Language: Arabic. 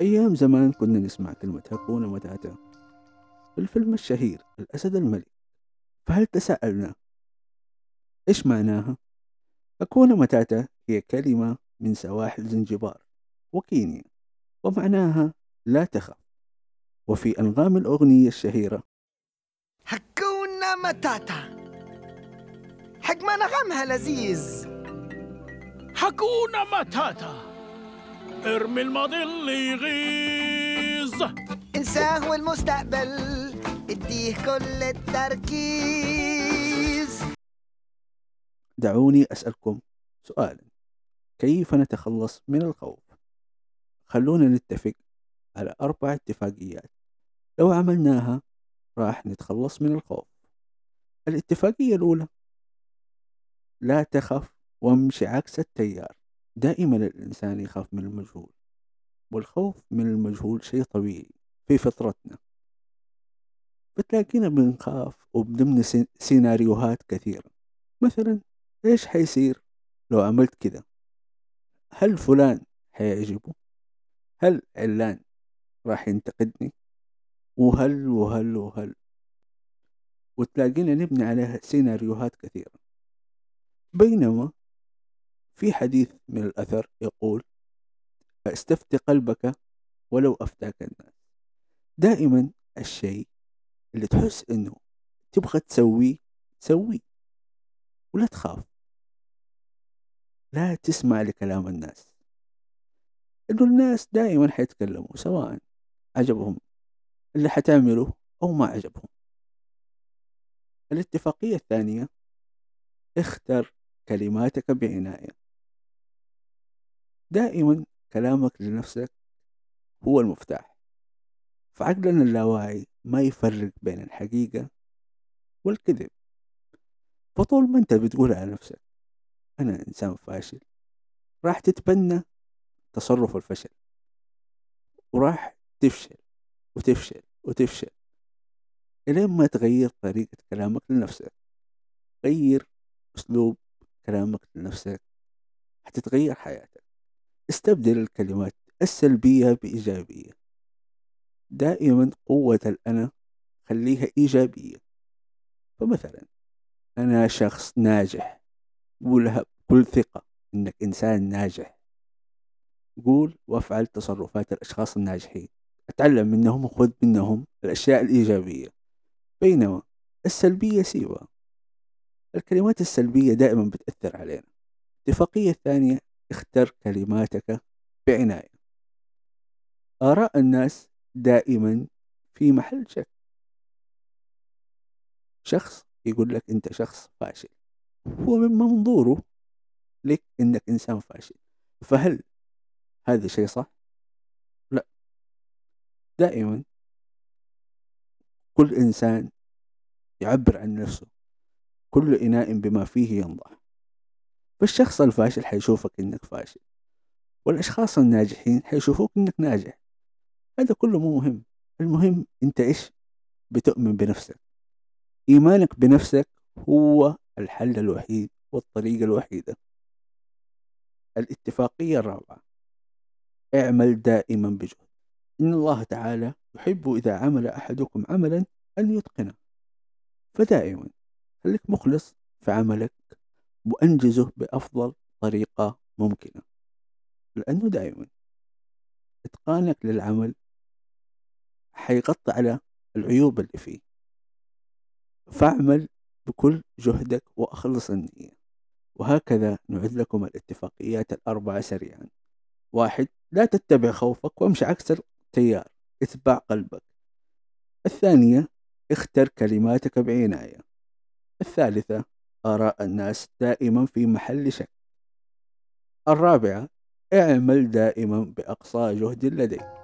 أيام زمان كنا نسمع كلمة هكونا متاتا في الفيلم الشهير الأسد الملك. فهل تساءلنا إيش معناها؟ هكونا متاتا هي كلمة من سواحل زنجبار وكينيا ومعناها لا تخف. وفي أنغام الأغنية الشهيرة هكونا متاتا حق ما نغمها لذيذ. حكونا ماتاتا ارمي الماضي اللي يغيظ. انساه والمستقبل اديه كل التركيز. دعوني أسألكم سؤالا. كيف نتخلص من الخوف؟ خلونا نتفق على أربع اتفاقيات. لو عملناها راح نتخلص من الخوف. الاتفاقية الأولى لا تخف وامشي عكس التيار. دائما الإنسان يخاف من المجهول والخوف من المجهول شيء طبيعي في فطرتنا. بتلاقينا بنخاف وبنبني سين- سيناريوهات كثيرة. مثلا إيش حيصير لو عملت كذا هل فلان حيعجبه؟ هل علان راح ينتقدني؟ وهل وهل وهل؟ وتلاقينا نبني عليها سيناريوهات كثيرة. بينما في حديث من الأثر يقول أستفت قلبك ولو أفتاك الناس. دائما الشيء اللي تحس إنه تبغى تسويه تسويه ولا تخاف. لا تسمع لكلام الناس. إنه الناس دائما حيتكلموا سواء عجبهم اللي حتعمله أو ما عجبهم الاتفاقية الثانية اختر كلماتك بعناية. دائما كلامك لنفسك هو المفتاح. فعقلنا اللاواعي ما يفرق بين الحقيقة والكذب. فطول ما أنت بتقول على نفسك أنا إنسان فاشل راح تتبنى تصرف الفشل. وراح تفشل وتفشل وتفشل. إلين ما تغير طريقة كلامك لنفسك. غير أسلوب كلامك لنفسك. حتتغير حياتك. استبدل الكلمات السلبية بإيجابية. دائما قوة الأنا خليها إيجابية. فمثلا أنا شخص ناجح. قولها بكل ثقة إنك إنسان ناجح. قول وافعل تصرفات الأشخاص الناجحين. أتعلم منهم وخذ منهم الأشياء الإيجابية. بينما السلبية سيبها الكلمات السلبية دائما بتأثر علينا. الاتفاقية الثانية اختر كلماتك بعناية. آراء الناس دائما في محل شك. شخص يقول لك أنت شخص فاشل. هو من منظوره لك أنك إنسان فاشل. فهل هذا شيء صح؟ لا. دائما كل إنسان يعبر عن نفسه. كل إناء بما فيه ينضح. فالشخص الفاشل حيشوفك إنك فاشل والأشخاص الناجحين حيشوفوك إنك ناجح. هذا كله مو مهم المهم أنت إيش بتؤمن بنفسك. إيمانك بنفسك هو الحل الوحيد والطريقة الوحيدة. الاتفاقية الرابعة اعمل دائما بجهد إن الله تعالى يحب إذا عمل أحدكم عملا أن يتقنه. فدائما خليك مخلص في عملك وأنجزه بأفضل طريقة ممكنة. لأنه دائما إتقانك للعمل حيغطي على العيوب اللي فيه. فاعمل بكل جهدك وأخلص النية. وهكذا نعد لكم الاتفاقيات الأربعة سريعا. واحد لا تتبع خوفك وامشي عكس التيار. اتبع قلبك. الثانية اختر كلماتك بعناية. الثالثة آراء الناس دائما في محل شك. الرابعة اعمل دائما بأقصى جهد لديك.